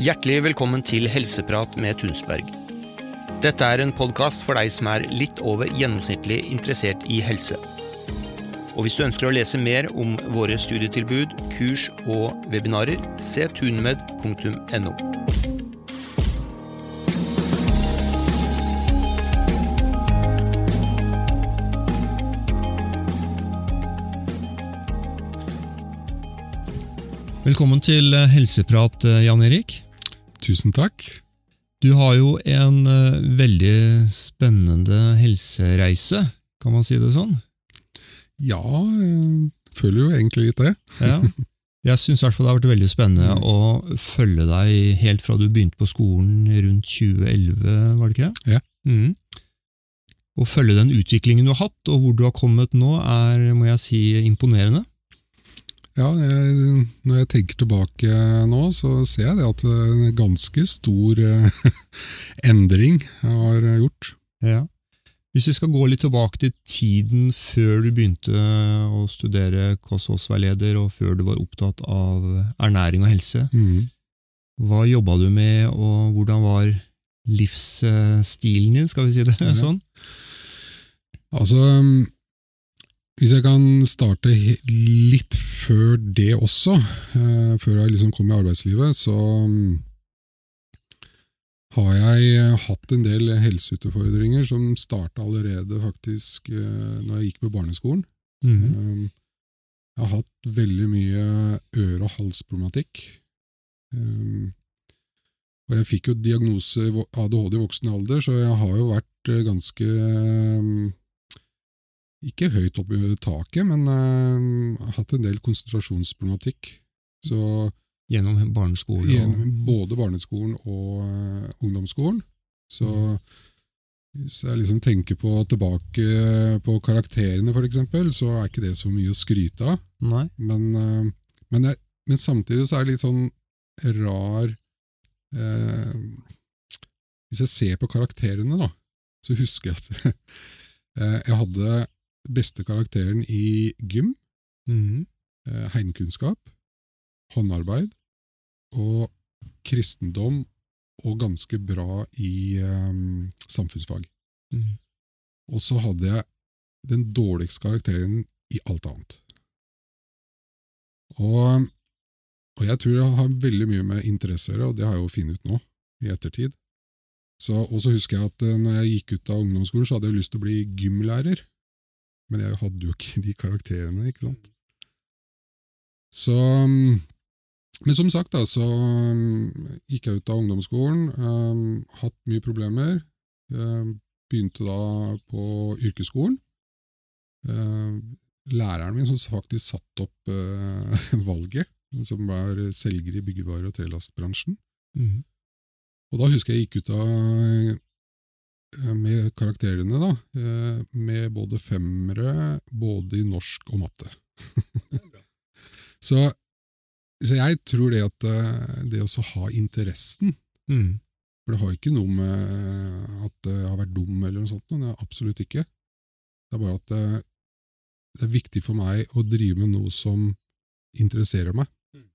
Hjertelig velkommen til Helseprat med Tunsberg. Dette er en podkast for deg som er litt over gjennomsnittlig interessert i helse. Og hvis du ønsker å lese mer om våre studietilbud, kurs og webinarer, se tunmed.no. Velkommen til Helseprat, Jan Erik. Tusen takk. Du har jo en uh, veldig spennende helsereise, kan man si det sånn? Ja, jeg føler jo egentlig litt det. ja. Jeg syns det har vært veldig spennende mm. å følge deg helt fra du begynte på skolen rundt 2011, var det ikke det? Ja. Mm. Å følge den utviklingen du har hatt, og hvor du har kommet nå, er må jeg si, imponerende. Ja, jeg, når jeg tenker tilbake nå, så ser jeg det at en ganske stor eh, endring jeg har gjort. Ja. Hvis vi skal gå litt tilbake til tiden før du begynte å studere kostholdsveileder, og før du var opptatt av ernæring og helse, mm. hva jobba du med, og hvordan var livsstilen din, skal vi si det ja. sånn? Altså, hvis jeg kan starte litt før det også, eh, før jeg liksom kom i arbeidslivet, så har jeg eh, hatt en del helseutfordringer som starta allerede faktisk eh, når jeg gikk på barneskolen. Mm. Jeg har hatt veldig mye øre- og halsproblematikk. Og jeg fikk jo diagnose ADHD i voksen alder, så jeg har jo vært ganske Ikke høyt oppe i taket, men har hatt en del konsentrasjonsproblematikk. Så Gjennom barneskolen? Gjennom både barneskolen og uh, ungdomsskolen. Så mm. hvis jeg liksom tenker på tilbake på karakterene, f.eks., så er ikke det så mye å skryte av. Men, uh, men, jeg, men, samtidig så er det litt sånn rar uh, Hvis jeg ser på karakterene, da, så husker jeg at jeg hadde beste karakteren i gym, mm. heimkunnskap, håndarbeid og kristendom og ganske bra i um, samfunnsfag. Mm. Og så hadde jeg den dårligste karakteren i alt annet. Og, og, jeg tror jeg har veldig mye med interesse å gjøre, og det har jeg jo funnet ut nå, i ettertid. og så husker jeg at uh, når jeg gikk ut av ungdomsskolen, så hadde jeg lyst til å bli gymlærer. Men jeg hadde jo ikke de karakterene, ikke sant. Så um, men som sagt, da, så um, gikk jeg ut av ungdomsskolen, um, hatt mye problemer. Um, begynte da på yrkesskolen. Um, læreren min som faktisk satte opp uh, valget, som var selger i byggevare- og trelastbransjen. Mm. Og da husker jeg gikk ut av med karakterene, da, uh, med både femmere, både i norsk og matte. så så jeg tror det at eh, det å ha interessen mm. For det har ikke noe med at jeg har vært dum eller noe sånt, det er absolutt ikke. Det er bare at det, eh, det er viktig for meg å drive med noe som interesserer meg. Mm.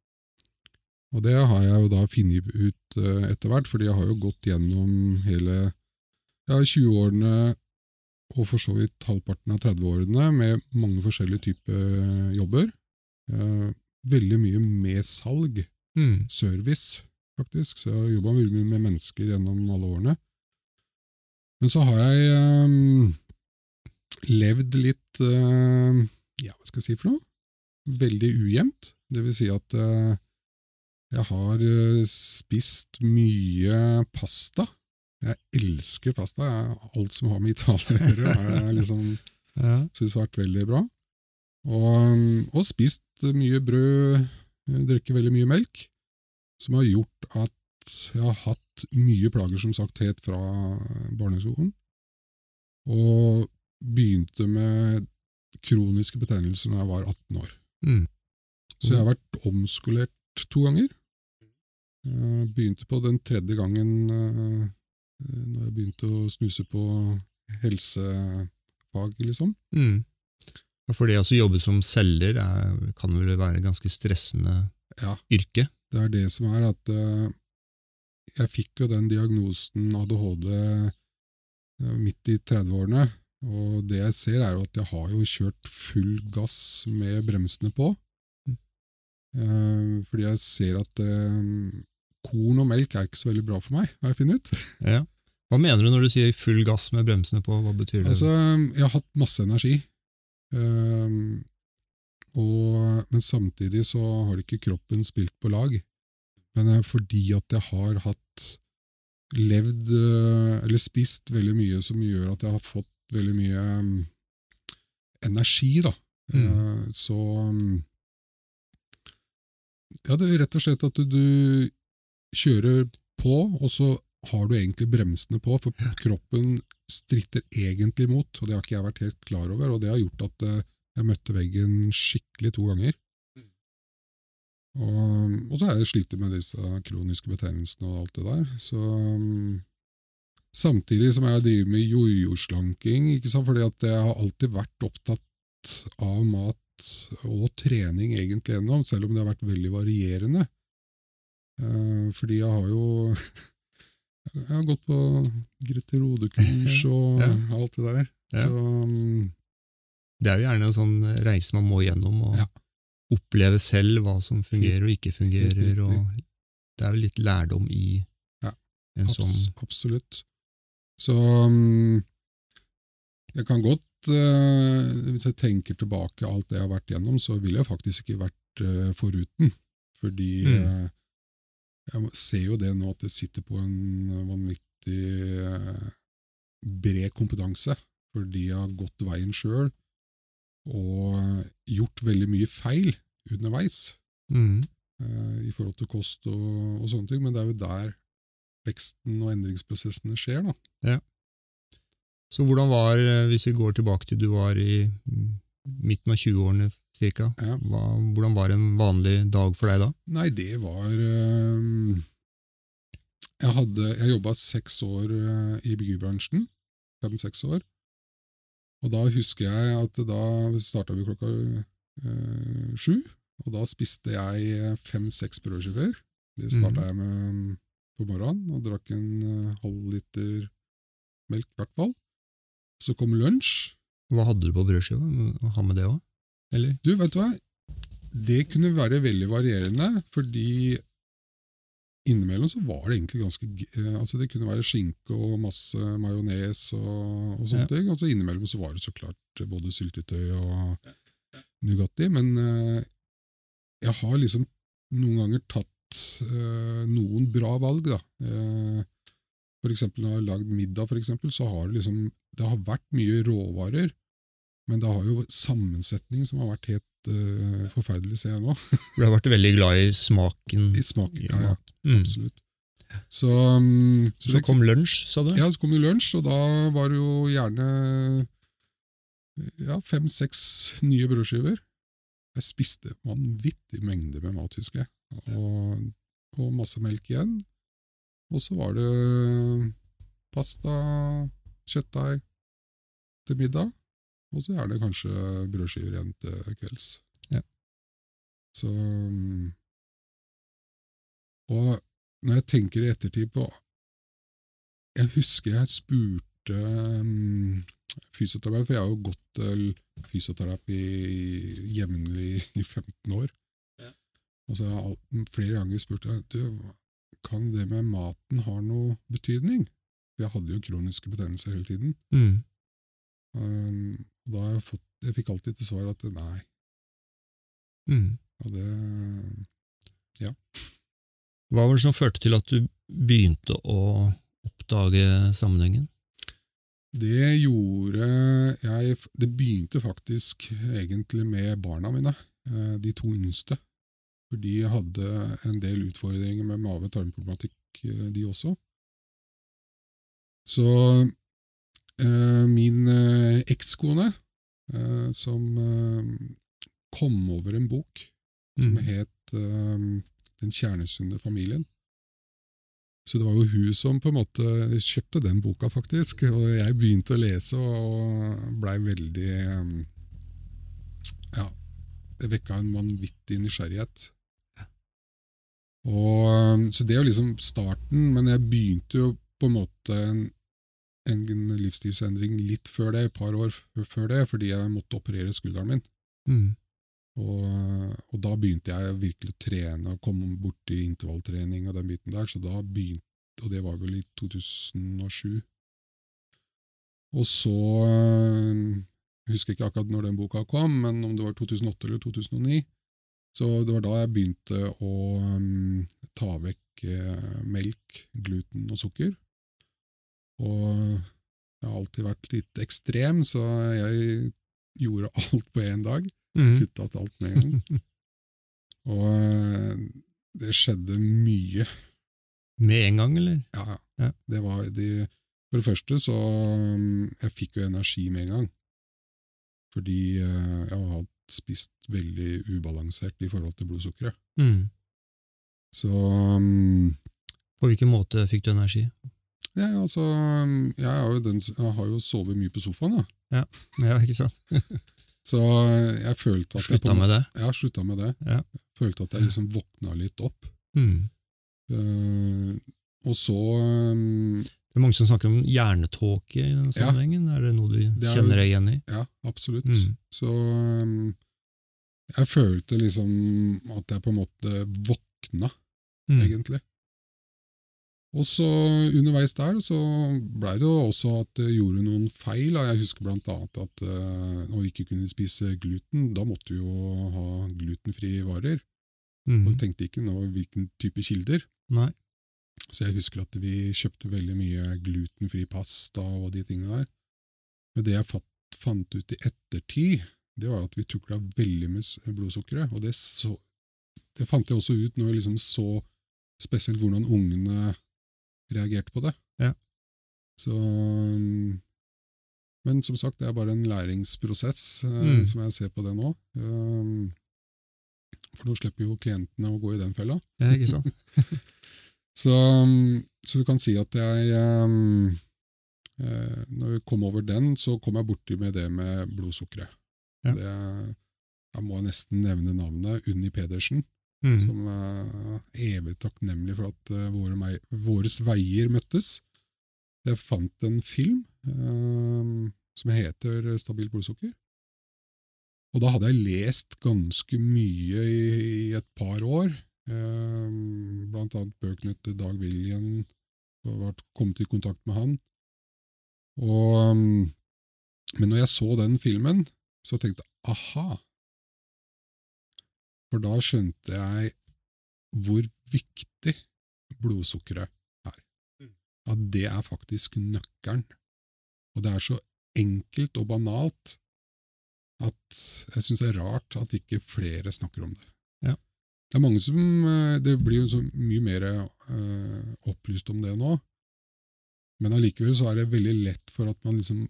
Og det har jeg jo da funnet ut etter hvert, fordi jeg har jo gått gjennom hele ja, 20-årene og for så vidt halvparten av 30-årene med mange forskjellige typer jobber. Eh, veldig mye med salg, mm. service, faktisk. Så jeg har jobba mye med mennesker gjennom alle årene. Men så har jeg eh, levd litt eh, Ja, hva skal jeg si for noe? Veldig ujevnt. Det vil si at uh, jeg har uh, spist mye pasta. Jeg elsker pasta. Alt som har med Italia å gjøre, har jeg liksom ja. syns har vært veldig bra. Og, og spist mye brød, drikker veldig mye melk, som har gjort at jeg har hatt mye plager, som sagt, helt fra barneskolen. Og begynte med kroniske betennelser da jeg var 18 år. Mm. Så jeg har vært omskolert to ganger. Begynte på den tredje gangen uh, når jeg begynte å snuse på helsefag, liksom. Mm. For det å jobbe som selger er, kan vel være ganske stressende ja, yrke? Det er det som er at uh, jeg fikk jo den diagnosen ADHD eh, midt i 30-årene, og det jeg ser er jo at jeg har jo kjørt full gass med bremsene på. Mm. Eh, fordi jeg ser at eh, korn og melk er ikke så veldig bra for meg, har jeg funnet ut. Ja. Hva mener du når du sier full gass med bremsene på? Hva betyr det? Altså, jeg har hatt masse energi, um, og, men samtidig så har ikke kroppen spilt på lag. Men eh, fordi at jeg har hatt levd, eh, eller spist veldig mye som gjør at jeg har fått veldig mye um, energi, da, Mm. uh, så um, Ja, det er rett og slett at du, du kjører på, og så har du egentlig bremsene på, for kroppen stritter egentlig imot, og det har ikke jeg vært helt klar over, og det har gjort at eh, jeg møtte veggen skikkelig to ganger. Og, og så har jeg slitt med disse kroniske betennelsene og alt det der. Så um, Samtidig som jeg driver med jojo-slanking, ikke sant? fordi at jeg har alltid vært opptatt av mat og trening egentlig gjennom, selv om det har vært veldig varierende. Eh, fordi jeg har jo Jeg har gått på Grete Rode-kurs og Ja. alt det der. Ja. Så um, Det er jo gjerne en sånn reise man må gjennom, og Ja. oppleve selv hva som fungerer og ikke fungerer. Og Det er jo litt lærdom i Ja, en abs sånn absolutt. Så um, jeg kan godt uh, Hvis jeg tenker tilbake alt det jeg har vært gjennom, så ville jeg faktisk ikke vært uh, foruten. Fordi Mm. eh, jeg ser jo det nå at det sitter på en vanvittig eh, bred kompetanse. Fordi jeg har gått veien sjøl og gjort veldig mye feil underveis mm. eh, i forhold til kost og, og sånne ting, men det er jo der veksten og endringsprosessene skjer. da. Så hvordan var, eh, hvis vi går tilbake til du var i mm, midten av 20-årene cirka, Ja. hva, hvordan var en vanlig dag for deg da? Nei, det var øh, Jeg, hadde, jeg jobba seks år øh, i byggebransjen. Fem-seks år. Og da husker jeg at da starta vi klokka øh, sju. Og da spiste jeg fem-seks brødskiver. Det starta mm. jeg med på morgenen, og drakk en halv liter melk i hvert fall. Så kom lunsj. Hva hadde du på brødskiva? Ha med det òg? Eller? Du, vet du hva? Det kunne være veldig varierende, fordi innimellom så var det egentlig ganske eh, altså Det kunne være skinke og masse majones og, og sånne Ja. ting. Og så innimellom så var det så klart både syltetøy og Nugatti. Men uh, jeg har liksom noen ganger tatt uh, noen bra valg, da. Uh, for eksempel når jeg har lagd middag, for eksempel, så har det liksom Det har vært mye råvarer, men det har jo sammensetning som har vært helt uh, forferdelig, ser jeg nå. Du har vært veldig glad i smaken I smaken, Ja, ja. Mm. absolutt. Så, um, så, Så det, kom lunsj, sa du? ja, så kom det lunsj, og da var det jo gjerne ja, fem-seks nye brødskiver. Jeg spiste vanvittig mengde med mat, husker jeg. Og, og masse melk igjen. Og så var det pasta, kjøttdeig til middag. Og så er det kanskje brødskiver igjen til kvelds. Ja. Så um, Og når jeg tenker i ettertid på Jeg husker jeg spurte um, fysioterapeut, for jeg har jo gått til fysioterapi jevnlig i 15 år. Ja. Og så har jeg flere ganger spurt du, kan det med maten ha noe betydning? For jeg hadde jo kroniske betennelser hele tiden. Mm. Um, og da har jeg fått Jeg fikk alltid til svar at nei. Mm. Og det Ja. Hva var det som førte til at du begynte å oppdage sammenhengen? Det gjorde jeg Det begynte faktisk egentlig med barna mine, eh, de to yngste. For de hadde en del utfordringer med mave-tarmproblematikk, eh, de også. Så min eh, ekskone, eh, som eh, kom over en bok som Mm. het eh, Den kjernesunne familien. Så det var jo hun som på en måte kjøpte den boka, faktisk. Og jeg begynte å lese og blei veldig eh, Ja, det vekka en vanvittig nysgjerrighet. Og, så det er jo liksom starten, men jeg begynte jo på en måte en, en livsstilsendring litt før det, et par år før det, fordi jeg måtte operere skulderen min. Mm. Og, og da begynte jeg virkelig å trene og komme borti intervalltrening og den biten der, så da begynte, og det var vel i 2007. Og så øh, Jeg husker ikke akkurat når den boka kom, men om det var 2008 eller 2009. Så det var da jeg begynte å um, ta vekk eh, melk, gluten og sukker. Og jeg har alltid vært litt ekstrem, så jeg gjorde alt på én dag. Mm. Kutta ut alt med en gang. Og eh, det skjedde mye. Med en gang, eller? Ja, ja. Det var de, For det første så um, Jeg fikk jo energi med en gang. Fordi eh, jeg har spist veldig ubalansert i forhold til blodsukkeret. Mm. Så um, På hvilken måte fikk du energi? Ja, altså, jeg, den, jeg har jo sovet mye på sofaen, da. Ja, ikke sant? Så jeg følte at jeg Slutta på med det? Ja, slutta med det. Ja. Følte at jeg liksom våkna litt opp. Mm. Uh, og så um, Det er mange som snakker om hjernetåke i den Ja. sammenhengen. Er det noe du Det er kjenner deg igjen i? Ja, absolutt. Mm. Så um, jeg følte liksom at jeg på en måte våkna, Mm. egentlig. Og så underveis der så blei det jo også at jeg gjorde noen feil. Jeg husker annet at uh, når vi ikke kunne spise gluten, da måtte vi jo ha glutenfrie varer. Og vi tenkte ikke nå hvilken type kilder. Nei. Så jeg husker at vi kjøpte veldig mye glutenfri pasta og de tingene der. Men det jeg fant ut i ettertid, det var at vi tukla veldig med s- blodsukkeret. Og det, så, det fant jeg også ut når jeg liksom så spesielt hvordan ungene reagerte på det. Ja. Så um, Men som sagt, det er bare en læringsprosess, eh, Mm. som jeg ser på det nå. Um, for nå slipper jo klientene å gå i den fella. Ja, ikke sant? Så, um, så du kan si at jeg eh, Når vi kom over den, så kom jeg borti med det med blodsukkeret. Ja. Det, jeg må nesten nevne navnet Unni Pedersen, Mm. som er evig takknemlig for at eh, våre, våres veier møttes. Jeg fant en film eh, som heter Stabilt blodsukker. Og da hadde jeg lest ganske mye i, i et par år, eh, blant annet bøkene til Dag William, og kommet i kontakt med han. Og, um, men når jeg så den filmen, så tenkte jeg aha, for da skjønte jeg hvor viktig blodsukkeret er. At det er faktisk nøkkelen. Og det er så enkelt og banalt at jeg syns det er rart at ikke flere snakker om det. Ja. Det er mange som eh, Det blir jo så mye mer eh, opplyst om det nå, men allikevel så er det veldig lett for at man liksom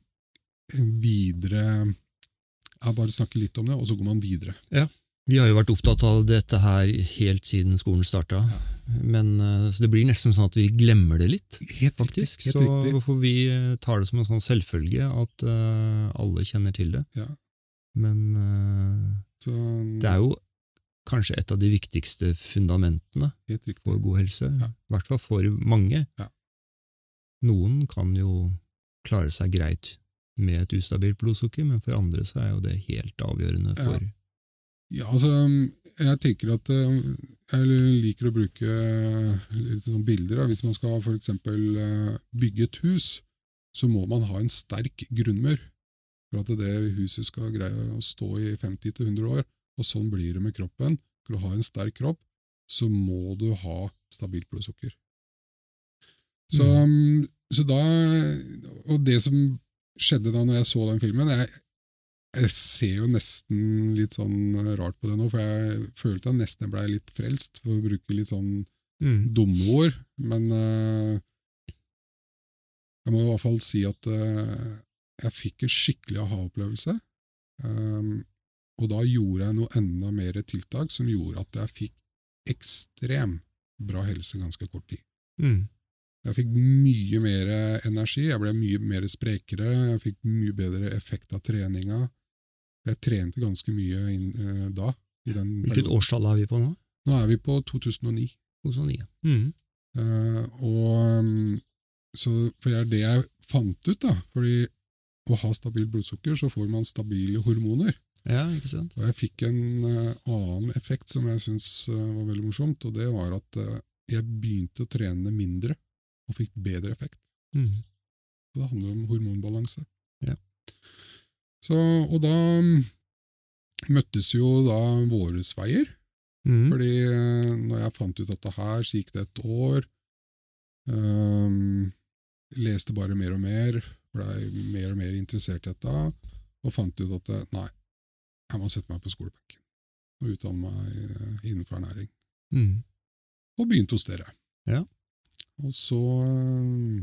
videre ja, Bare snakker litt om det, og så går man videre. Vi har jo vært opptatt av dette her helt siden skolen starta. Ja. Men eh, så det blir nesten sånn at vi glemmer det litt, Helt faktisk. Helt så riktig. hvorfor vi eh, tar det som en sånn selvfølge at uh, alle kjenner til det. Ja. Men uh, Så, det er jo kanskje et av de viktigste fundamentene for god helse. Ja. I hvert fall for mange. Ja. Noen kan jo klare seg greit med et ustabilt blodsukker, men for andre så er jo det helt avgjørende for Ja, altså, jeg tenker at eh, jeg liker å bruke litt sånn bilder. Da. Hvis man skal eksempel eh, bygge et hus, så må man ha en sterk grunnmur. For at det huset skal greie å stå i 50-100 år. Og sånn blir det med kroppen. For å ha en sterk kropp, så må du ha stabilt blodsukker. Så, mm, så da Og det som skjedde da når jeg så den filmen jeg, jeg ser jo nesten litt sånn rart på det nå, for jeg følte jeg nesten blei litt frelst, for å bruke litt sånn Mm. dumme ord. Men uh, jeg må i hvert fall si at uh, jeg fikk en skikkelig aha-opplevelse. Um, og da gjorde jeg noe enda mer tiltak som gjorde at jeg fikk ekstrem bra helse ganske kort tid. Mm. Jeg fikk mye mer energi, jeg ble mye mer sprekere, jeg fikk mye bedre effekt av treninga. Jeg trente ganske mye inn, eh, da. I den Hvilket årstall er vi på nå? Nå er vi på 2009. 2009. Mm. Eh, og mm, så, For det er det jeg fant ut, da. fordi å ha stabilt blodsukker, så får man stabile hormoner. Ja, ikke sant? Og jeg fikk en uh, annen effekt som jeg syns var veldig morsomt, og det var at jeg begynte å trene mindre og fikk bedre effekt. Mm. Og det handler om hormonbalanse. Ja. Så, og da mm, møttes jo da våre veier. Mm. Fordi eh, når jeg fant ut dette her, så gikk det et år. Um, leste bare mer og mer, blei mer og mer interessert i dette, og fant ut at eh, nei, jeg må sette meg på skolebenken og utdanne meg eh, innenfor ernæring. Mm. Og begynte hos dere. Ja. Og så eh,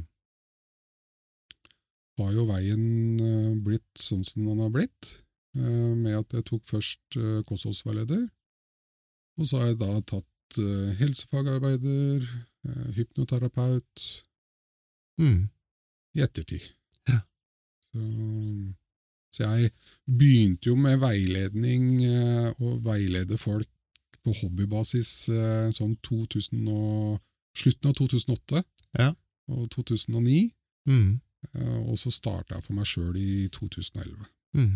har jo veien eh, blitt sånn som den har blitt, eh, med at jeg tok først eh, kostholdsveileder, og så har jeg da tatt helsefagarbeider, hypnoterapeut, Mm. i ettertid. Ja. Så, så jeg begynte jo med veiledning å og veilede folk på hobbybasis sånn 2000 og, slutten av 2008 Ja. og 2009. Mm. Eh, Og så starta jeg for meg sjøl i 2011. Mm.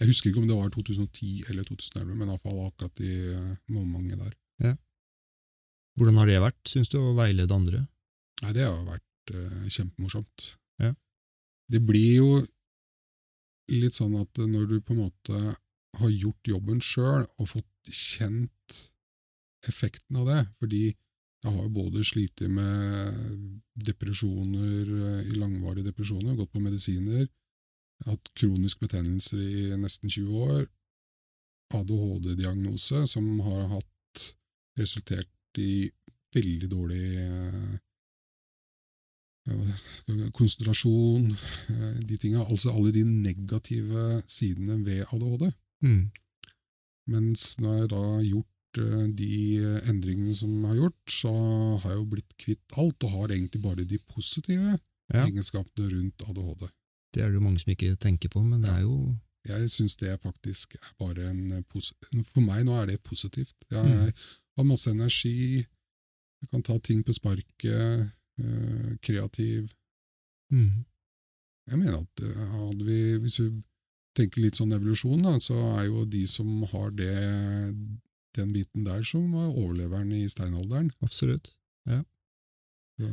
Jeg husker ikke om det var 2010 eller 2011, men iallfall akkurat i mange momentet der. Hvordan har det vært, syns du, å veilede andre? Nei, det har vært uh, kjempemorsomt. Ja. Det blir jo litt sånn at når du på en måte har gjort jobben sjøl og fått kjent effekten av det, fordi jeg har både slitt med depresjoner, eh, i langvarige depresjoner, gått på medisiner, hatt kronisk betennelser i nesten 20 år, ADHD-diagnose som har hatt resultert i veldig dårlig eh, konsentrasjon, eh, de tinga, altså alle de negative sidene ved ADHD. Mm. Mens når jeg da har gjort de endringene som har gjort, så har jeg jo blitt kvitt alt, og har egentlig bare de positive Ja. egenskapene rundt ADHD. Det er det jo mange som ikke tenker på, men det er jo Jeg syns det faktisk er bare en eh, For meg nå er det positivt. Jeg Mm. har masse energi, jeg kan ta ting på sparket, eh, kreativ. mm. Jeg mener at eh, hadde vi, hvis vi tenker litt sånn evolusjon, da, så er jo de som har det, den biten der, som var overleveren i steinalderen. Absolutt. Så,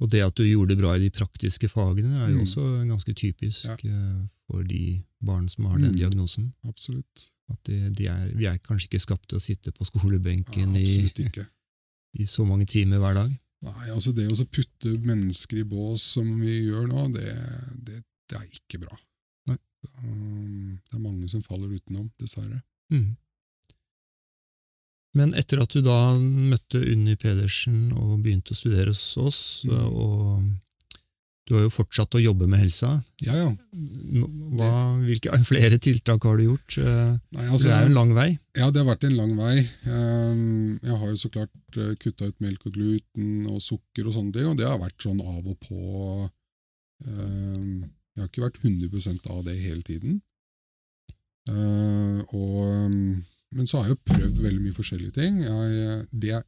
Og det at du gjorde det bra i de praktiske fagene, er jo Mm. også ganske typisk Ja. eh, for de barn som har den Mm. diagnosen. absolutt. At de, de er, vi er kanskje ikke skapt til å sitte på Ja, skolebenken i, i så mange timer hver dag. Nei, altså Det å putte mennesker i bås som vi gjør nå, det, det, det er ikke bra. Nei. Um, det er mange som faller utenom, dessverre. Mm. Men etter at du da møtte Unni Pedersen og begynte å studere hos oss, Mm. Og du har jo fortsatt å jobbe med helsa, Ja, ja. Hva, hvilke flere tiltak har du gjort? Eh, Nei, altså, det er jo en lang vei. Ja, det har vært en lang vei. Um, Jeg har jo så klart uh, kutta ut melk og gluten og sukker og sånne ting, og det har vært sånn av og på. Um, Jeg har ikke vært 100% av det hele tiden. Uh, og, um, men så har jeg jo prøvd veldig mye forskjellige ting. Jeg, det jeg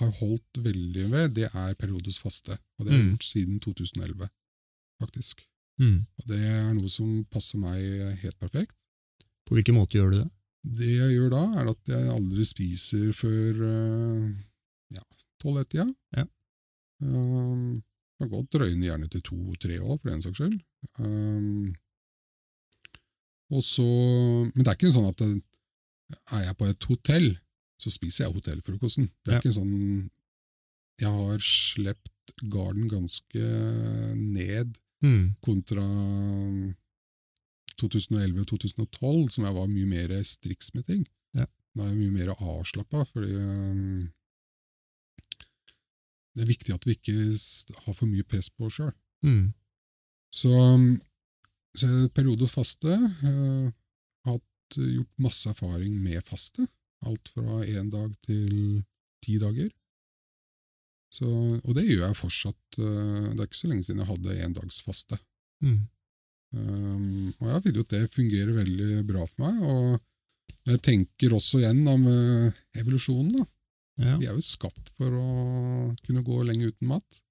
har holdt veldig ved, det er periodisk faste. Og det har jeg Mm. gjort siden 2011, faktisk. Mm. Og det er noe som passer meg helt perfekt. På hvilken måte gjør du det? Det jeg gjør da, er at jeg aldri spiser før uh, ja, tolv-ett-tida. Ja. Um, kan godt drøyne gjerne til to-tre år, for den saks skyld. Um, og så, men det er ikke sånn at det, er jeg på et hotell, så spiser jeg hotellfrokosten. Det er Ja. ikke sånn Jeg har slept garden ganske ned Mm. kontra 2011 og 2012, som jeg var mye mer striks med ting. Ja. Da er jeg mye mer avslappa, fordi um, det er viktig at vi ikke har for mye press på oss sjøl. Mm. Så, så periode faste. Uh, hatt gjort masse erfaring med faste. Alt fra én dag til ti dager. Så, og det gjør jeg fortsatt. uh, det er ikke så lenge siden jeg hadde endagsfaste. Mm. Um, og jeg vil jo at det fungerer veldig bra for meg. Og jeg tenker også igjen om evolusjonen. da. Ja. Vi er jo skapt for å kunne gå lenge uten mat.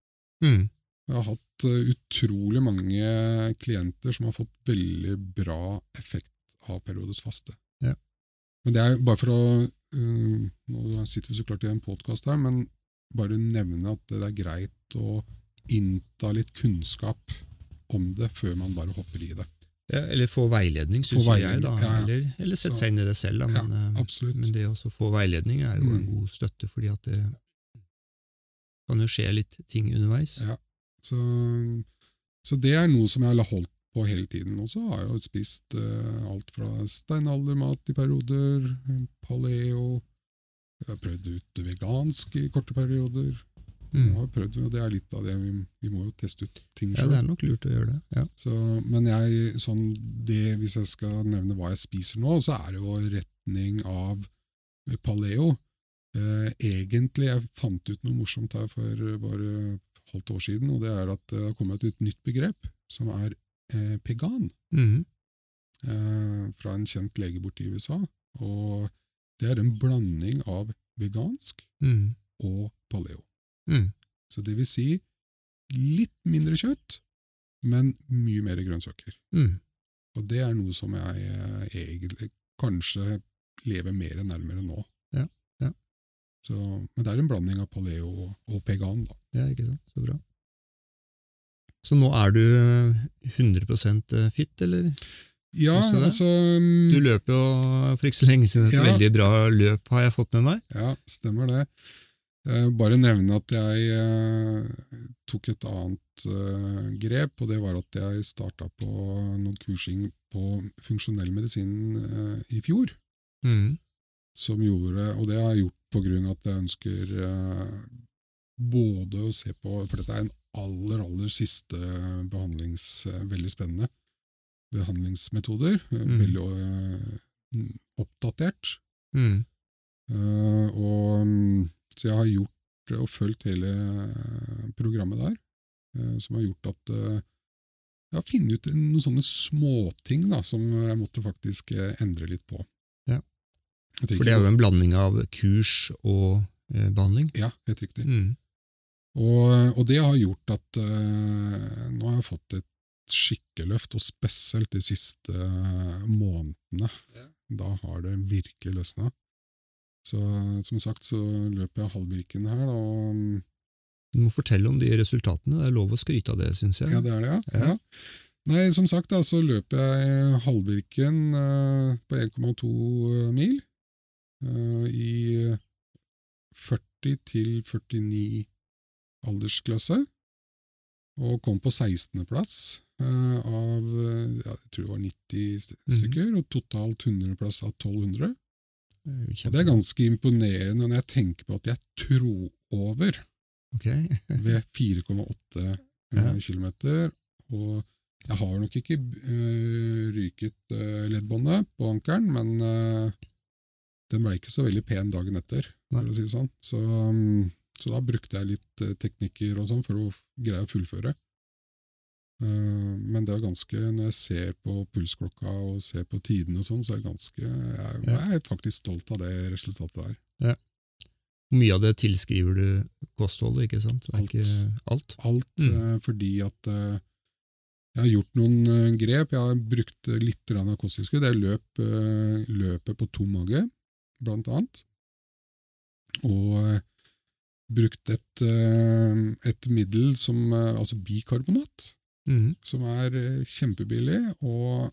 Mm. Jeg har hatt eh, utrolig mange klienter som har fått veldig bra effekt av periodisk faste. Ja. Men det er bare for å uh, Nå sitter vi så klart i en podkast her, men bare nevne at det er greit å innta litt kunnskap om det før man bare hopper i det. Ja, eller få veiledning, syns jeg. da. ja, ja. Eller, eller sette seg inn i det selv. Da. Men, eh, men det å få veiledning er jo en Mm. god støtte, fordi at det kan jo skje litt ting underveis. Ja. Så, så det er noe som jeg har holdt på hele tiden. Og så har jeg jo spist uh, alt fra steinaldermat i perioder, paleo Jeg har prøvd ut vegansk i korte perioder. Jeg Mm. har prøvd, og det er litt av det. Vi, vi må jo teste ut ting Ja, det er nok lurt å gjøre det. Ja. Så, men jeg, sånn, det, hvis jeg skal nevne hva jeg spiser nå, så er det jo retning av paleo. Eh, egentlig, jeg fant ut noe morsomt her for eh, bare halvt år siden, og det er at det har kommet et nytt begrep, som er eh, pegan, mm. eh, fra en kjent lege borte i USA. Og det er en blanding av vegansk mm. og paleo. Mm. Så det vil si litt mindre kjøtt, men mye mer grønnsaker. Mhm. Og det er noe som jeg eh, egentlig kanskje lever mer nærmere nå. Ja, ja. Så, men det er en blanding av paleo og, og pegan, da. Ja, ikke sant. Så bra. Så nå er du eh, 100% fit, eller? Ja, du altså Du løper jo for ikke så lenge siden et Ja. veldig bra løp, har jeg fått med meg. Ja, stemmer det. Eh, bare nevne at jeg eh, tok et annet eh, grep, og det var at jeg starta på noe kursing på funksjonell medisin eh, i fjor. Mm. som gjorde, og det har jeg gjort på grunn av at jeg ønsker eh, både å se på, for dette er en aller, aller siste behandlings, eh, veldig spennende behandlingsmetoder, eh, Mm. veldig uh, oppdatert, Mm. Uh, og mm, så jeg har gjort og fulgt hele programmet der, uh, som har gjort at jeg har funnet ut noen sånne småting da, som jeg måtte faktisk endre litt på. Ja. For det er jo en blanding av kurs og eh, behandling. Ja, helt riktig. Mhm. Og, og det har gjort at uh, nå har jeg fått et skikkeløft, og spesielt de siste eh, månedene. Ja. Da har det virkelig løsna. Så som sagt så løper jeg halvvirken her, og Du må fortelle om de resultatene. Det er lov å skryte av det, syns jeg. ja, det er det, ja. Ja. ja. Nei, som sagt da, så løper jeg halvvirken uh, på 1,2 mil uh, i 40 til 49 aldersklasse, og kom på 16. plass eh, av eh, ja, jeg tror det var 90 st- mm. stykker, og totalt 100 plass av 1200. Det er ganske imponerende når jeg tenker på at jeg tror over okay. ved 4,8 Ja. eh, kilometer, og jeg har nok ikke uh, ryket uh, leddbåndet på ankelen, men uh, den ble ikke så veldig pen dagen etter, Nei. for å si det sånn. Så, mm, så da brukte jeg litt eh, teknikker og sånn for å greie å fullføre. Eh, men det er ganske, når jeg ser på pulsklokka og ser på tidene og sånn, så er jeg ganske, jeg, jeg er faktisk stolt av det resultatet der. Ja. Mye av det tilskriver du kostholdet, ikke sant? Det Alt. Ikke alt. alt, Mm. eh, fordi at jeg har gjort noen grep. Jeg har brukt litt av kosttilskudd. Jeg løp løpet på tom mage, blant annet. Og brukt et, eh, et middel som eh, altså bikarbonat, mm. som er eh, kjempebillig og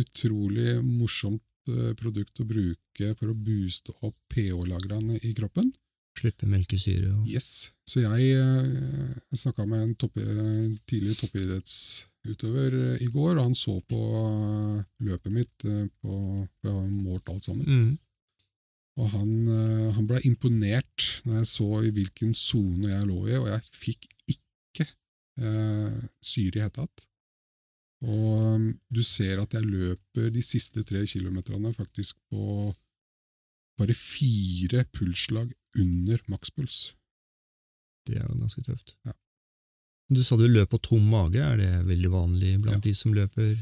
utrolig morsomt produkt å bruke for å booste opp pH-lagrene i kroppen. Slippe melkesyre og Yes. Så jeg, jeg snakka med en topp, tidligere toppidrettsutøver i går, og han så på løpet mitt. På, har målt alt sammen. Mhm. Og han, eh, han ble imponert når jeg så i hvilken sone jeg lå i, og jeg fikk ikke eh, syre i hele tatt. Og um, du ser at jeg løper de siste tre kilometerne faktisk på bare fire pulsslag under makspuls. Det er jo ganske tøft. Ja. Du sa du løp på tom mage. Er det veldig vanlig blant Ja. de som løper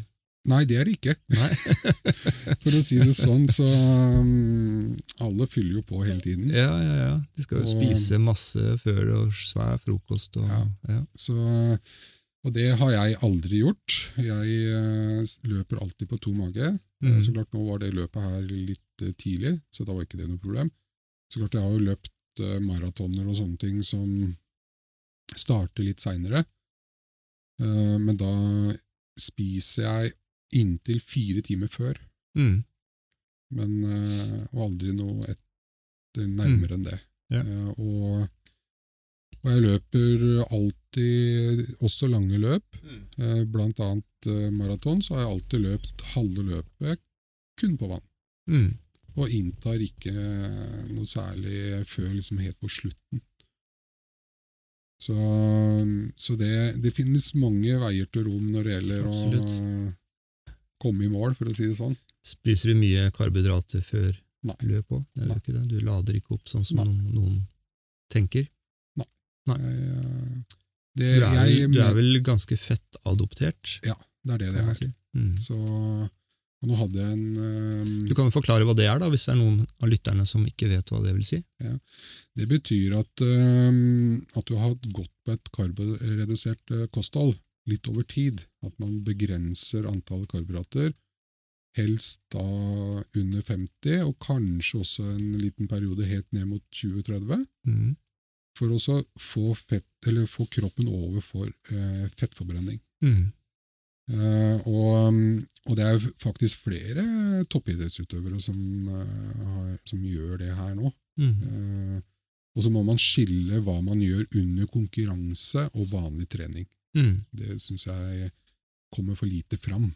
Nei, det er det ikke. For å si det sånn, så um, alle fyller jo på hele tiden. Ja, ja, ja. De skal jo Og- spise masse før og svær frokost. Og, Ja. ja. Så, og det har jeg aldri gjort. Jeg uh, løper alltid på to mage. Eh, Mhm. Så klart Nå var det løpet her litt uh, tidlig, så da var ikke det noe problem. Så klart Jeg har jo løpt uh, maratoner og sånne ting som starter litt seinere. men da spiser jeg inntil fire timer før, Mm. men, eh, og aldri noe etter nærmere enn det. Ja. Eh, og, og jeg løper alltid også lange løp. Eh, Blant annet maraton, så har jeg alltid løpt halve løpet kun på vann. Mm. Og inntar ikke noe særlig før liksom helt på slutten. Så, så det, det finnes mange veier til rom når det gjelder Absolutt. å komme i mål, for å si det sånn. Spiser du mye karbohydrater før Nei. løp òg? Nei. Du, ikke det? du lader ikke opp sånn som noen, noen tenker? Nei. Jeg, eh, det, Du er, jeg, du er vel ganske fettadoptert? Ja, det er det det er. si. Mm. Så og nå hadde jeg en um, Du kan jo forklare hva det er, da, hvis det er noen av lytterne som ikke vet hva det vil si? Ja. Det betyr at, um, at du har gått på et karboredusert uh, kosthold litt over tid. At man begrenser antallet karbohydrater, helst da under 50, og kanskje også en liten periode helt ned mot 20-30, Mm. for også få, fett, eller få kroppen over for eh, fettforbrenning. Mm. Eh, og, og det er faktisk flere toppidrettsutøvere som, har, som gjør det her nå. Mm. Eh, og så må man skille hva man gjør under konkurranse og vanlig trening. Mm. Det syns jeg kommer for lite fram.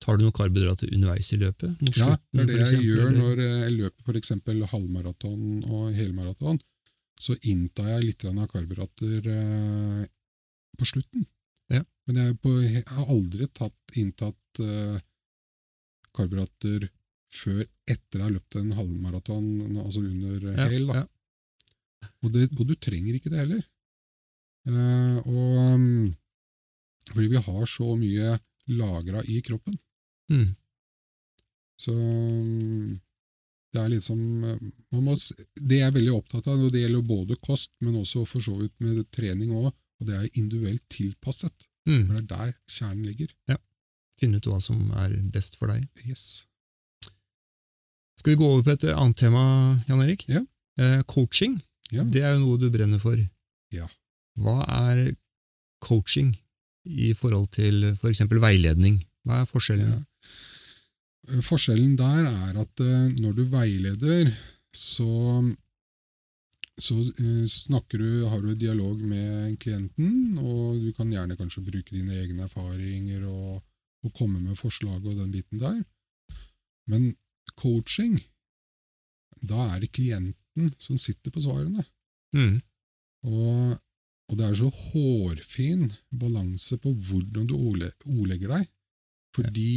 Tar du noe karbohydrater underveis i løpet? Ja, det er det jeg eksempel, gjør når eh, jeg løper f.eks. halvmaraton og helmaraton. Så inntar jeg litt av karbohydrater eh, på slutten. Ja. Men jeg, på, jeg har aldri tatt, inntatt eh, karbohydrater før etter jeg har løpt en halvmaraton, altså under eh, Ja, hel. Ja. Og, det, og du trenger ikke det heller. Eh, og um, fordi vi har så mye lagra i kroppen. Mm. Så um, det er litt som man må, Det jeg er veldig opptatt av, og det gjelder både kost, men også for så vidt med trening òg, og det er individuelt tilpasset. Mm. For det er der kjernen ligger. Finne ut hva som er best for deg. Yes. Skal vi gå over på et annet tema, Jan Erik? Ja. Eh, coaching. Ja. Det er jo noe du brenner for. Ja. Hva er coaching i forhold til for eksempel veiledning? Hva er forskjellen? Ja. Forskjellen der er at eh, når du veileder, så, så eh, snakker du, har du dialog med klienten, og du kan gjerne kanskje bruke dine egne erfaringer og, og komme med forslag og den biten der. Men coaching, da er det klienten som sitter på svarene. Mm. Og, og det er så hårfin balanse på hvordan du ordle- ordlegger deg. Fordi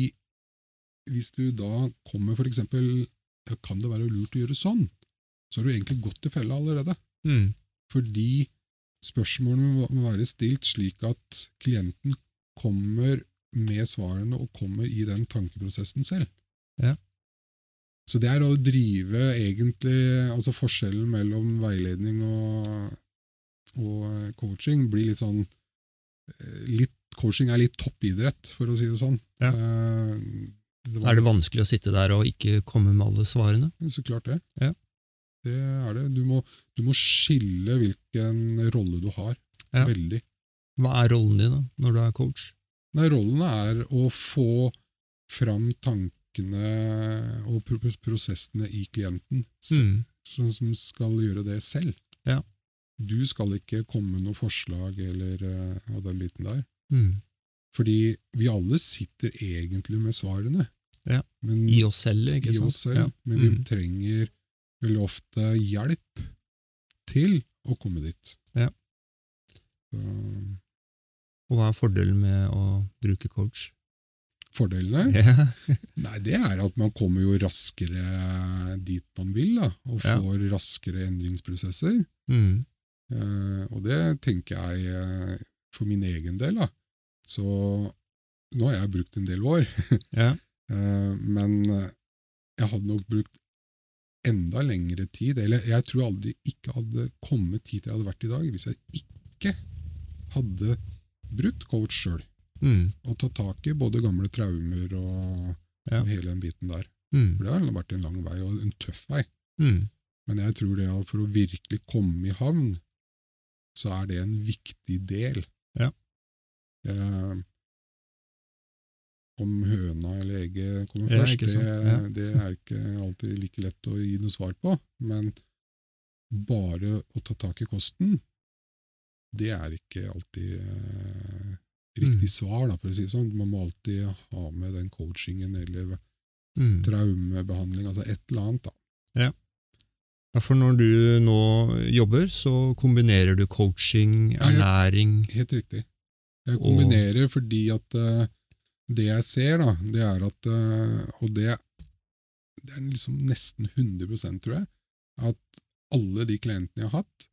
hvis du da kommer for eksempel ja, Kan det være lurt å gjøre sånn? Så har du egentlig gått i fella allerede. Mm. Fordi spørsmålene må- må være stilt slik at klienten kommer med svarene og kommer i den tankeprosessen selv. Ja. Så det er å drive egentlig altså Forskjellen mellom veiledning og, og coaching blir litt sånn eh, litt, Coaching er litt toppidrett, for å si det sånn. Ja. Eh, det var- Er det vanskelig å sitte der og ikke komme med alle svarene? Så klart det. Ja. Det er det. Du må, du må skille hvilken rolle du har. Ja. Veldig. Hva er rollen din da, når du er coach? Nei, rollen er å få fram tankene og prosessene i klienten, Mm. sånn som skal gjøre det selv. Ja. Du skal ikke komme med noe forslag eller uh, den biten der. Mm. Fordi vi alle sitter egentlig med svarene. Ja. Men, I oss selv, ikke i sant? oss selv, Ja. men vi Mm. trenger veldig ofte hjelp til å komme dit. Ja. Så, Og hva er fordelen med å bruke coach? fordelene? Ja. Nei, det er at man kommer jo raskere dit man vil, da, og Ja. får raskere endringsprosesser. Mm. Eh, og det tenker jeg eh, for min egen del, da. Så, nå har jeg brukt en del år, Ja. eh, men jeg hadde nok brukt enda lengre tid, eller jeg tror aldri ikke hadde kommet hit jeg hadde vært i dag, hvis jeg ikke hadde brukt coach sjøl, Mm. og tatt tak i både gamle traumer og Ja. hele den biten der. Mm. For det har vært en lang vei, og en tøff vei. Mm. Men jeg tror det for å virkelig komme i havn, så er det en viktig del. Ja. Eh, om høna eller egget kommer Ja, først, det. Ja. det er ikke alltid like lett å gi noe svar på. Men bare å ta tak i kosten, det er ikke alltid eh, riktig Mm. svar, da, for å si det sånn. Man må alltid ha med den coachingen eller Mm. traumebehandling, altså et eller annet. da. Ja, for når du nå jobber, så kombinerer du coaching, Ja, jeg- Helt riktig. Jeg Og- kombinerer fordi at uh, det jeg ser, da, det er at uh, Og det, det er liksom nesten 100 tror jeg, at alle de klientene jeg har hatt,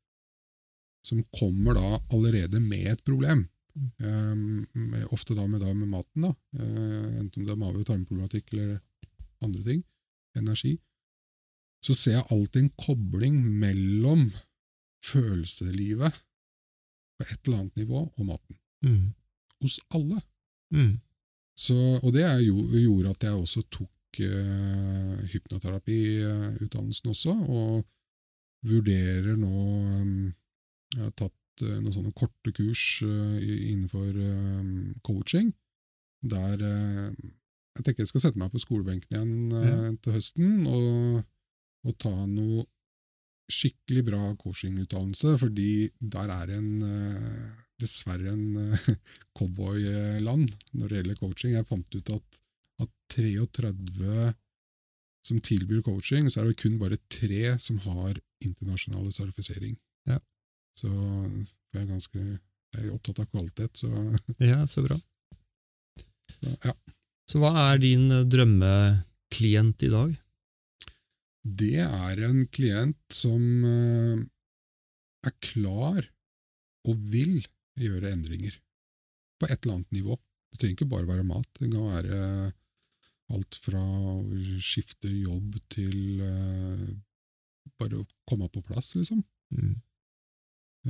som kommer da allerede med et problem, med- ofte da med, da med maten, da, uh, enten om det er mage- og tarmproblematikk eller andre ting, energi, så ser jeg alltid en kobling mellom følelseslivet på et eller annet nivå og maten. mm. Hos alle. Mm. Så, og det jo, gjorde at jeg også tok eh, hypnoterapiutdannelsen også, og vurderer nå um, Jeg har tatt uh, noen sånne korte kurs uh, innenfor um, coaching, der jeg tenker jeg skal sette meg på skolebenken igjen ja. til høsten og, og ta noe skikkelig bra coachingutdannelse, fordi der er en eh, dessverre en eh, cowboyland når det gjelder coaching. Jeg fant ut at av 33 som tilbyr coaching, så er det kun bare tre som har internasjonale sertifisering. Ja. Så jeg er ganske jeg er opptatt av kvalitet, så, Ja, så bra. så ja. Så hva er din eh, drømmeklient i dag? Det er en klient som eh, er klar og vil gjøre endringer. På et eller annet nivå. Det trenger ikke bare være mat. Det kan være alt fra å skifte jobb til eh, bare å komme på plass, liksom. Mm.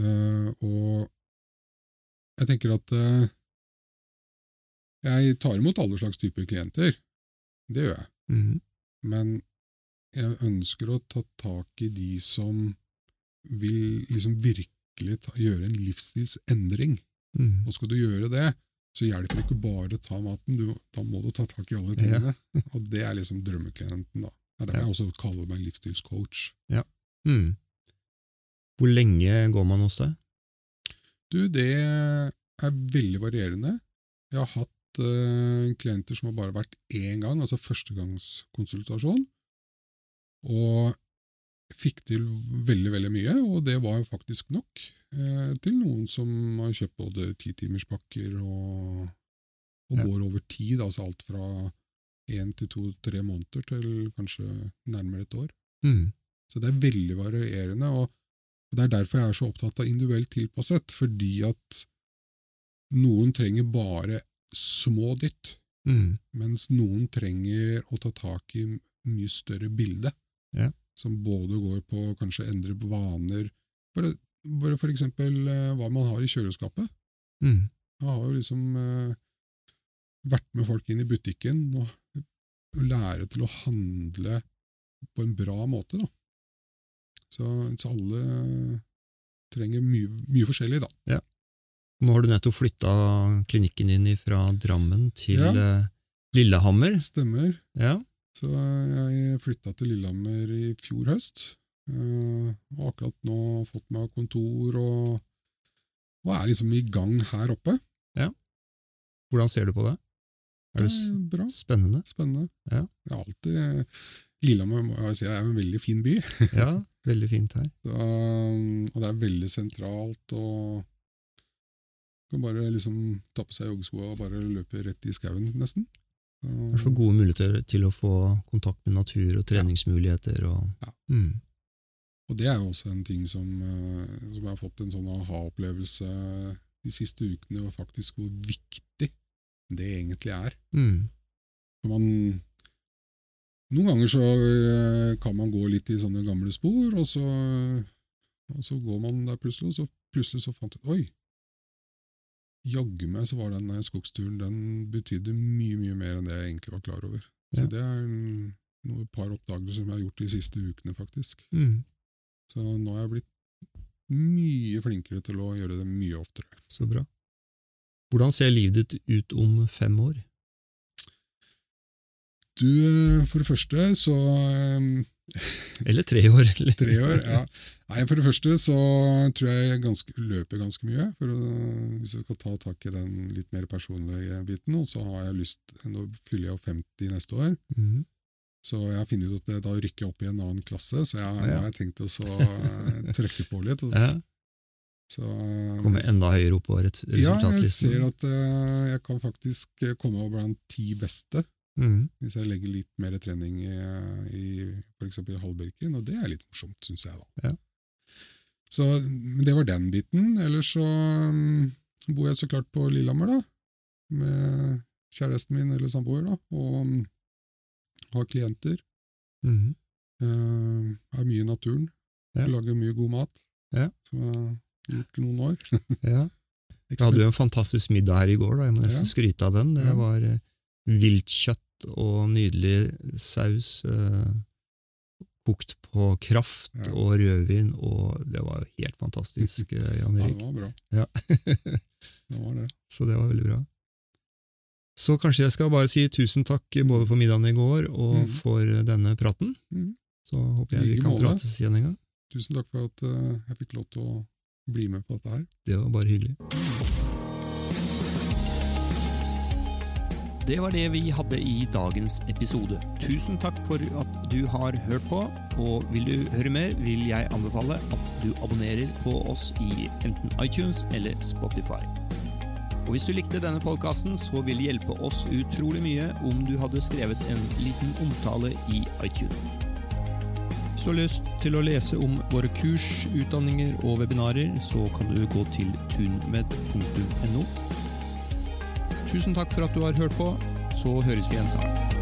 Eh, og jeg tenker at jeg tar imot alle slags typer klienter. Det gjør jeg. Mm. Men jeg ønsker å ta tak i de som vil liksom virkelig ta, gjøre en livsstilsendring. Mm. Og skal du gjøre det, så hjelper det ikke bare å ta maten, du, da må du ta tak i alle tingene. Og det er liksom drømmeklienten, da. Det er derfor Ja. jeg også kaller meg livsstilscoach. Mm. Hvor lenge går man hos deg? Du, det er veldig varierende. Jeg har hatt uh, klienter som har bare vært én gang, altså førstegangskonsultasjon, og fikk til veldig, veldig mye, og det var faktisk nok eh, til noen som har kjøpt både titimerspakker og, og Ja. går over tid, altså alt fra én til to-tre måneder til kanskje nærmere et år. Mm. Så det er veldig varierende, og og det er derfor jeg er så opptatt av individuelt tilpasset, fordi at noen trenger bare små dytt, Mm. mens noen trenger å ta tak i mye større bilde, Ja. som både går på kanskje endre vaner, bare, bare for eksempel eh, hva man har i kjøleskapet. Mm. Jeg har jo liksom eh, vært med folk inn i butikken og, og lære til å handle på en bra måte, da. Så, så alle trenger mye, mye forskjellig, da. Nå har du nettopp flytta klinikken din fra Drammen til Ja. eh, Lillehammer. Stemmer. Ja. Så jeg flytta til Lillehammer i fjor høst. eh, og akkurat nå fått meg kontor og, og er liksom i gang her oppe. Ja. Hvordan ser du på det? Er det Det er bra. spennende? Spennende. Ja. Det er alltid Lillehammer må jeg si, er en veldig fin by. Ja, veldig fint her. Så, og det er veldig sentralt, og kan bare liksom ta på seg joggeskoa og bare løpe rett i skauen, nesten. I hvert fall Så, gode muligheter til å få kontakt med natur og treningsmuligheter. Og, Ja. mm. og det er jo også en ting som, uh, som jeg har fått en sånn aha-opplevelse de siste ukene, og faktisk hvor viktig det egentlig er. Mm. Man, noen ganger så øh, kan man gå litt i sånne gamle spor, og så, og så går man der plutselig, og så plutselig så fant jeg Oi! Jaggu meg så var den skogsturen den betydde mye, mye mer enn det jeg egentlig var klar over. Så Ja. det er noe, et par oppdagelser som jeg har gjort de siste ukene, faktisk. Mm. Så nå er jeg blitt mye flinkere til å gjøre det mye oftere. Så bra. Hvordan ser livet ditt ut om fem år? Du, for det første så øh, Eller tre år? Eller? Tre år, ja. Nei, For det første så tror jeg jeg ganske, løper ganske mye, å, hvis jeg skal ta tak i den litt mer personlige biten. Og så har jeg lyst, nå fyller jeg jo 50 neste år, mm. så jeg har funnet ut at det, da rykker jeg opp i en annen klasse. Så jeg, Ja. har jeg tenkt å så eh, trykke på litt. Og, Ja, så, eh, Komme enda høyere opp på resultatlisten? Ja, jeg ser at uh, jeg kan faktisk komme blant ti beste. Mhm. Hvis jeg legger litt mer trening i, i f.eks. i halvbirken, og det er litt morsomt, syns jeg. da. Ja. Så, men det var den biten. Ellers så um, bor jeg så klart på Lillehammer, da. Med kjæresten min eller samboer, da. Og um, har klienter. Mm. Uh, er mye i naturen. Ja. Lager mye god mat. Ja. Som jeg har gjort noen år. Ja. Vi hadde jo en fantastisk middag her i går, da. jeg må nesten skryte av den. Det var eh, viltkjøtt og nydelig saus, eh, kokt på kraft Ja. og rødvin, og det var jo helt fantastisk, eh, Jan Ja, Erik. det var bra. Ja. Det var det. Så det var veldig bra. Så kanskje jeg skal bare si tusen takk både for middagen i går og mm. for denne praten. Mm. Så håper jeg vi kan prates igjen en gang. Tusen takk for at uh, jeg fikk lov til å bli med på dette her. Det var bare hyggelig. Det var det vi hadde i dagens episode. Tusen takk for at du har hørt på, og vil du høre mer, vil jeg anbefale at du abonnerer på oss i enten iTunes eller Spotify. Og Hvis du likte denne podkasten, så vil det hjelpe oss utrolig mye om du hadde skrevet en liten omtale i iTunes. Hvis du har lyst til å lese om våre kurs, utdanninger og webinarer, så kan du gå til tunmed.no. Tusen takk for at du har hørt på, så høres vi igjen snart.